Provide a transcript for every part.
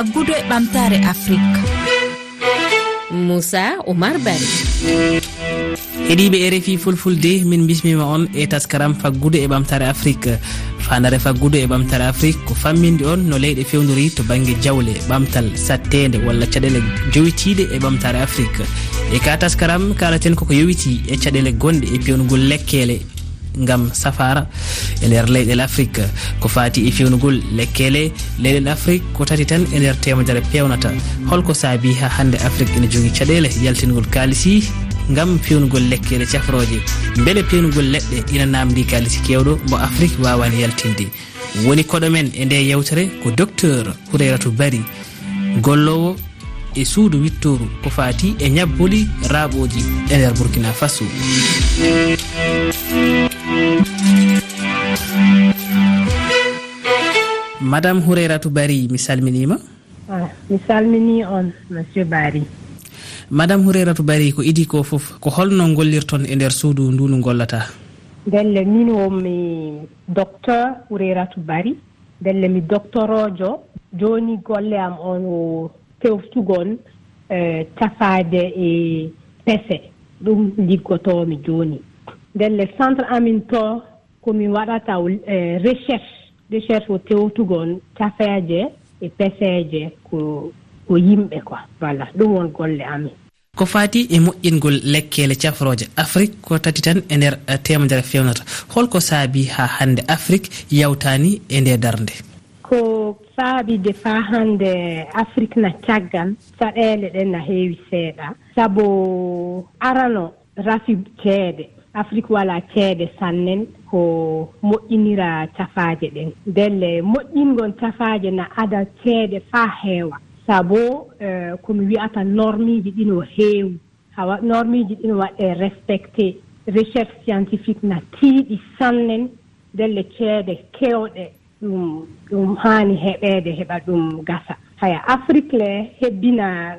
faggudu e ɓamtare afrique. Moussa oumar bari. Heeɗiɓe rfi fulfulde min bismima on e taskaram faggudu e ɓamtare afrique. Fandare faggudu e ɓamtare afrique ko famminde on no leyɗe fewdori to banggue jawle ɓamtal sattede walla caɗele jowitiɗe e ɓamtare afrique. E ka taskaram kalaten koko yowiti e caɗele gonɗe e pewnugol lekkele gam safara e nder leyɗel afrique. Ko fati e fewnugol lekkele leyɗel afrique ko tati tan e nder temedere pewnata. Holko saabi ha hande afrique ene jogui caɗele yaltingol kalisi gam pewnugol lekkele cafroje beele pewnugol leɗɗe ina namdi kalisi kewɗo mo afrique wawani yaltinde. Woni koɗomen e nde yewtere ko docteur houreyratu bari gollowo e suudu wittoru ko fati e ñabboli raaɓoji e nder burkina faso. madame houreiratou bari mi salminima. Ah, mi salmini on monsieur bari madame houreiratou bari ko idi ko foof ko holno gollirton e nder suudu ndu ndu gollata ndelle min womi docteur houreiratou bari ndelle mi doctorojo. Joni golle am on o tewtugon eh, tafaade e pese. Ɗum liggotomi joni. nden les centre amin to komin waɗata eh, recherche recherche o tewtugol cafeeje e peseeje ko ko yimɓe quoi. Voilà ɗum won golle amin. Ko faati e moƴƴingol lekkele cafroje afrique ko tati tan e nder eh, temedere fewnata. Holko saabi ha hannde afrique yawtani e nde darde ko saabi de faa hannde afrique na caggal saɗeele ɗen na heewi seeɗa. Sabu arano rafi ceede afrique wala ceede sannen ko moƴƴinira cafaaje ɗen. Ndelle moƴƴingon cafaaje na ada ceede faa heewa. Sabu eh, komi wiyata normiiji ɗino heewi. Hawa normiiji ɗino waɗe respecté recherche scientifique na tiiɗi sannen. Ndelle ceede kewɗe ɗum ɗum haani heɓeede heɓa ɗum gasa. Haya afrique le hebbina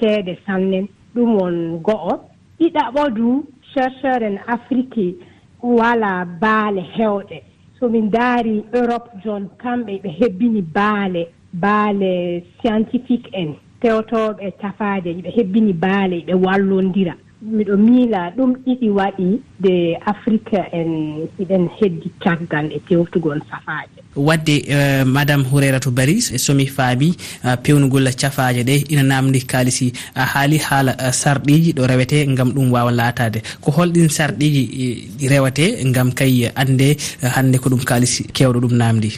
ceede sannen. Ɗum won go'o. Ɗiɗaɓo du chercheur en afrique wala baale hewɗe somin daari europe joni kamɓe ɓe hebbini baale baale scientifique en tewtoɓe cafaaje ɓe hebbini baale ɓe wallondira. miɗo miila ɗum ɗiɗi waɗi de afrique en iɗen heddi caggal e tewtugol safaaje. Wadde uh, madame hourairatu bari e somi faami uh, eh, pewnugol cafaaje ɗe ina namdi kaalisi a haali haala uh, sarɗiji ɗo rewete ngam ɗum wawa laatade ko holɗin sarɗiji uh, rewete ngam kay ande uh, hande ko ɗum kaalisi kewɗo ɗum namdi.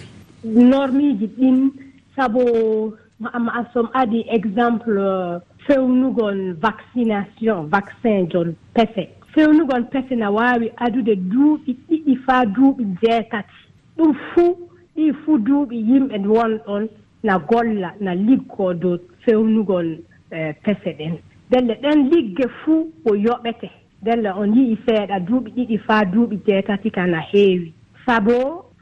Normiji ɗin sabu ma som adi exemple uh, fewnugol vaccination vaccin jol pese fewnugol pese na waawi adude duuɓi ɗiɗi faa duuɓi jeetati. Ɗum fuu ɗi fuu duuɓi yimɓe wonɗon na golla na liggoo dow fewnugol eh, pese ɗen. Delle ɗen ligge fuu ko yoɓete. Delle on yi'i seeɗa duuɓi ɗiɗi faa duuɓi jeetati kana heewi. Sabu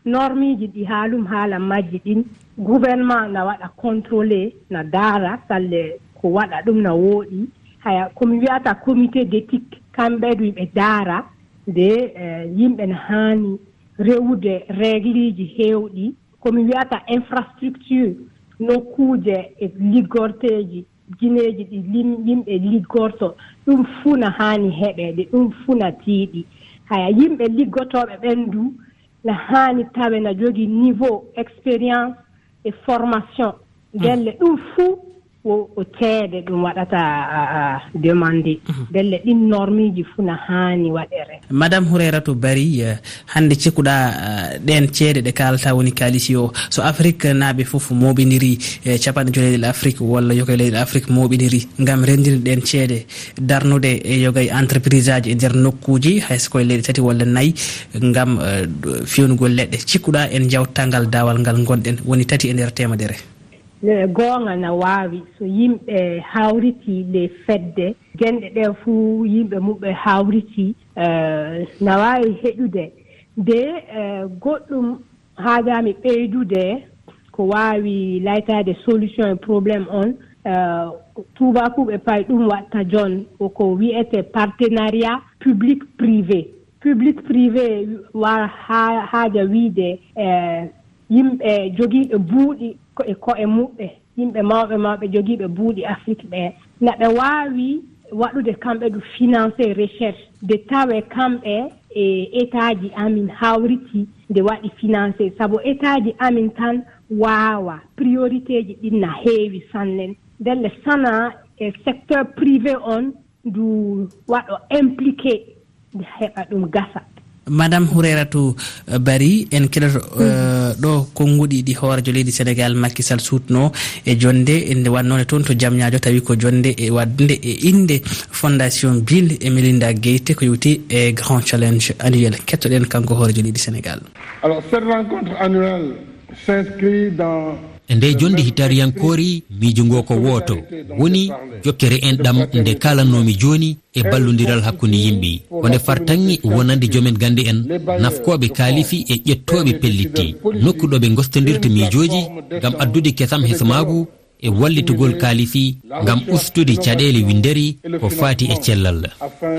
normiji ɗi haalum haala majji ɗin gouvernement na waɗa contrôlé na daara salle ko waɗa ɗum no wooɗi haya komi wiyata comité d' étique kamɓe ɗum ɓe daara nde e, yimɓe no haani rewude régliji heewɗi komi wiyata infrastructure nokkuuje e liggorteeji gineeji ɗi yimɓe liggorto ɗum fuu no haani heɓeede ɗum fuu no tiiɗi. Haya yimɓe liggotooɓe ɓenndu no haani tawe no jogii niveau expérience e formation. Mm. Gelle ɗum fuu o ceede ɗum waɗata demande. Mhm. Belle ɗin normiji fuu no haani waɗere. Madame hourairatu bari eh, hannde cikkuɗa eh, ɗen ceede ɗe kalata woni kalisi o. So afrique naaɓe fof mooɓidiri eh, capanɗe joyi leyɗel afrique walla yoga leyɗel afrique mooɓidiri ngam rendiri ɗen ceede. Darnude e yogay entreprise aji e nder nokkuji hayso koye leyɗe tati walla nayyi ngam fewnugol leɗɗe. Cikkuɗa en jawtangal dawal ngal gonɗen woni tati e nder temedere goonga na waawi so yimɓe hawritii ley fedde. Genɗe ɗe fuu yimɓe mumɓe hawritii eh, na waawi heɗude nde eh, goɗɗum haadaami ɓeydude ko waawi laytaade solution e probléme on eh, tuubakuuɓe pay ɗum watta joon ko wiyete partenariat public privé public privé wa haaja wiide yimɓe jogiiɓe buuɗi. makko e ko'e muɓɓe yimɓe mawɓe mawɓe jogiiɓe buuɗi afrique ɓe. No ɓe waawi waɗude kamɓe du financé recherche. De tawe kamɓe e état ji amin hawriti nde waɗi financé sabu état ji amin tan waawa. Priorité ji ɗin na heewi sannen. Ndelle sana e secteur privé on ndu waɗo impliqué nde heɓa ɗum gasa. madame houreratou eh, bari en keɗoto mm. eh, ɗo konnguɗi ɗi hoorejo leydi sénégal makisal sutno e jonde ende wannode toon to jamñajo tawi ko jonde e wadde e inde fondation bill e melinda gueyte ko yewti e grand challenge annuel. Kettoɗen kanko hoorejo leydi sénégal. Alors cette rencontre annuelle s'inscrit dans e nde jonde hitariyankori miijo ngo ko wooto woni jokkere en ɗam nde kalannomi joni e ballodiral hakkunde yimɓe. Kone fartanŋi wonande joomen gande en nafkoɓe kaalifi e ƴettoɓe pellitti nokkuɗoɓe gostodirta miijoji gam addude kesam hesamagu e wallitugol kaalifi ngam ustude caɗeele winderi ko faati e cellal.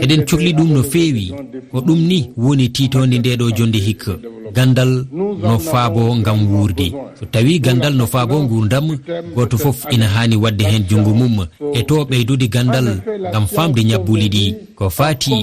Eɗen cohli ɗum no feewi ko ɗum ni woni titode ndeɗo jonde hikka. Gandal no faabo ngam wuurde. So tawi gandal no faabo gurdam goto fof ina hani wadde hen junggo mum. E to ɓeydude gandal ngam famde ñabbuli ɗi ko faati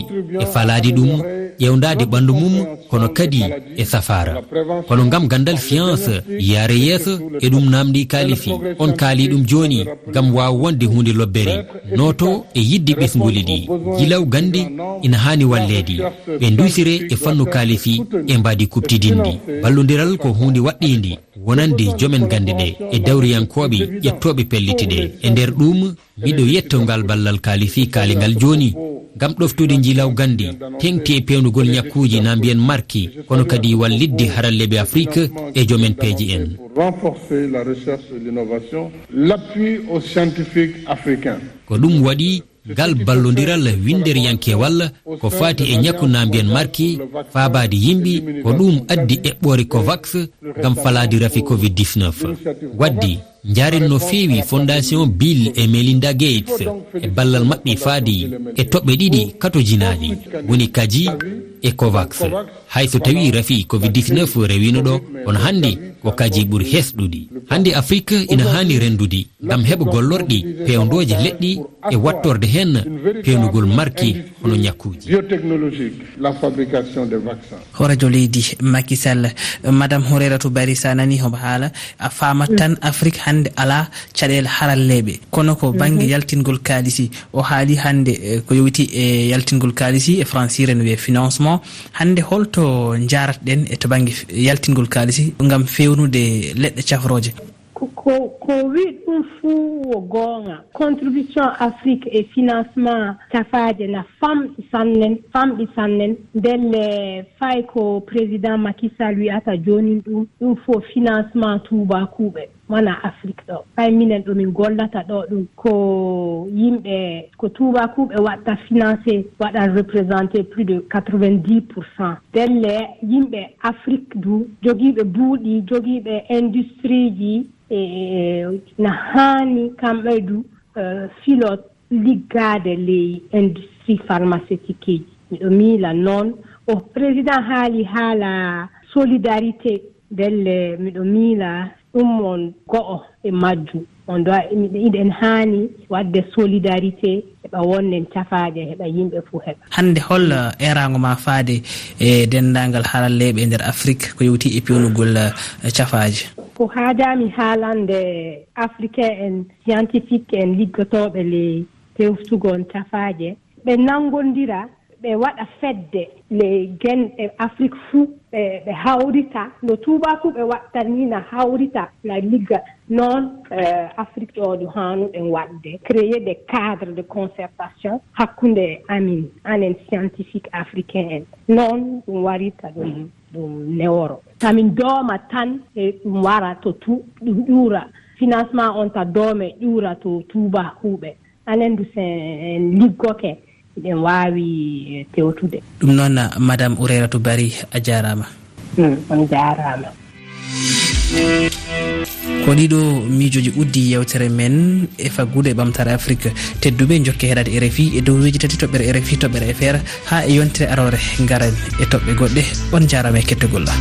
e falade ɗum ƴewdade ɓandu mum kono kadi e safara. Kono gam gandal fiance yaare yeeso e ɗum namdi kaalifi. On kaali ɗum joni gam wawa wonde hunde lobbere. Noto e yidde ɓesguli ɗi. Jilaw gandi ina hani walledi ɓe dusire e fannu kaalifi e mbadi kuptidindi ballodiral ko hunde waɗɗidi wonande joomen gande ɗe e dawriyankoɓe ƴettoɓe pelliti ɗe e nder ɗum miɗo yettongal ballal kaalifi kaaligal joni gam ɗoftude jilaw gandi tengti e pewnugol ñakkuji na mbiyen mar arki kono kadi wallidde haralle ɓe afrique e joomen peeji en. Ko ɗum waɗi ngal ballodiral winderyyankewal ko fati e ñakkunambiyen marki faabade yimɓe ko ɗum addi eɓɓore covax gam faladi rafi covid 19 waddi jarin no feewi fondation bill e melinda gates e ballal maɓɓe faadi e toɓɓe ɗiɗi katojinaɗi woni kaji e covax hay so tawi rafi covid-19 rewino ɗo kono hannde ko kaji ɓuri hesɗuɗi hannde afrique ina haani renndudi ngam heɓa gollorɗi pewndooje leɗɗi e wattorde heen pewnugol marki hono ñakkuji horadio leydi makisall madame horeratou bari sa nani homo haala a faamat tan afrique hande ala caɗele haralleɓe kono ko banggue mhm. yaltingol kalisi o haali hannde e, ko yowiti e yaltingol kalisi e francire franciren wiye financement. Hande holto jaratɗen e to banggue yaltingol kalisi gam fewnude leɗɗe cafroje ko ko wi ɗum fuu wo goonga. Contribution afrique e financement cafaaje na famɗi sannen famɗi sannen. Ndelle fay ko président makisal wiyata joonin ɗum. Ɗum fo financement tuubakuuɓe wona afrique ɗo. Fay minen ɗo min gollata ɗo ɗum ko yimɓe ko tubakuɓe waɗta financé waɗan représenté plus de 90 pour cent. Delle yimɓe afrique du jogiiɓe buuɗi jogiiɓe industrie ji e no haani kamɓe du e, filo liggaade ley industrie pharmaceutique ji. Miɗo miila noon. O président haali haala solidarité. Delle miɗo miila ɗum on go'o e majjum. On do iɗen haani wadde solidarité heɓa wonnen cafaaje heɓa yimɓe fof heɓa. Hannde hol eh, eraango ma faade eh, e denndangal haralleeɓe e ndeer afrique ko yewti e pewnugol eh, cafaaje. Ko haadaami haalande africain en scientifique en liggotooɓe le tewtugon cafaaje. Ɓe nanngondira ɓe waɗa fedde le genɗe afrique fuu ɓe ɓe hawrita. No tuubaku ɓe watta ni na hawrita na ligga noon eh, afrique ɗo ɗo haanuɗen waɗde. Créé des cadre de concertation hakkunde amin anen scientifique africain. En noon ɗum warita ɗum ɗum neworo. Tamin dooma tan e ɗum wara to tu ɗum ƴuura. Financement on ta doome ƴuura to tuubakuuɓe anen du sen liggoke eɗen waawi e, tewtude ɗum noon madame ourairatu bari a jaarama hmm, on jarama ko ɗiɗo miijoji uddi yewtere men e faggude ɓamtare afrique tedduɓe jokke heɗade rfi e dowuji tati toɓɓere rfi toɓɓere fr ha e yontere arore garen e toɓɓe goɗɗe on jarama e kettogolla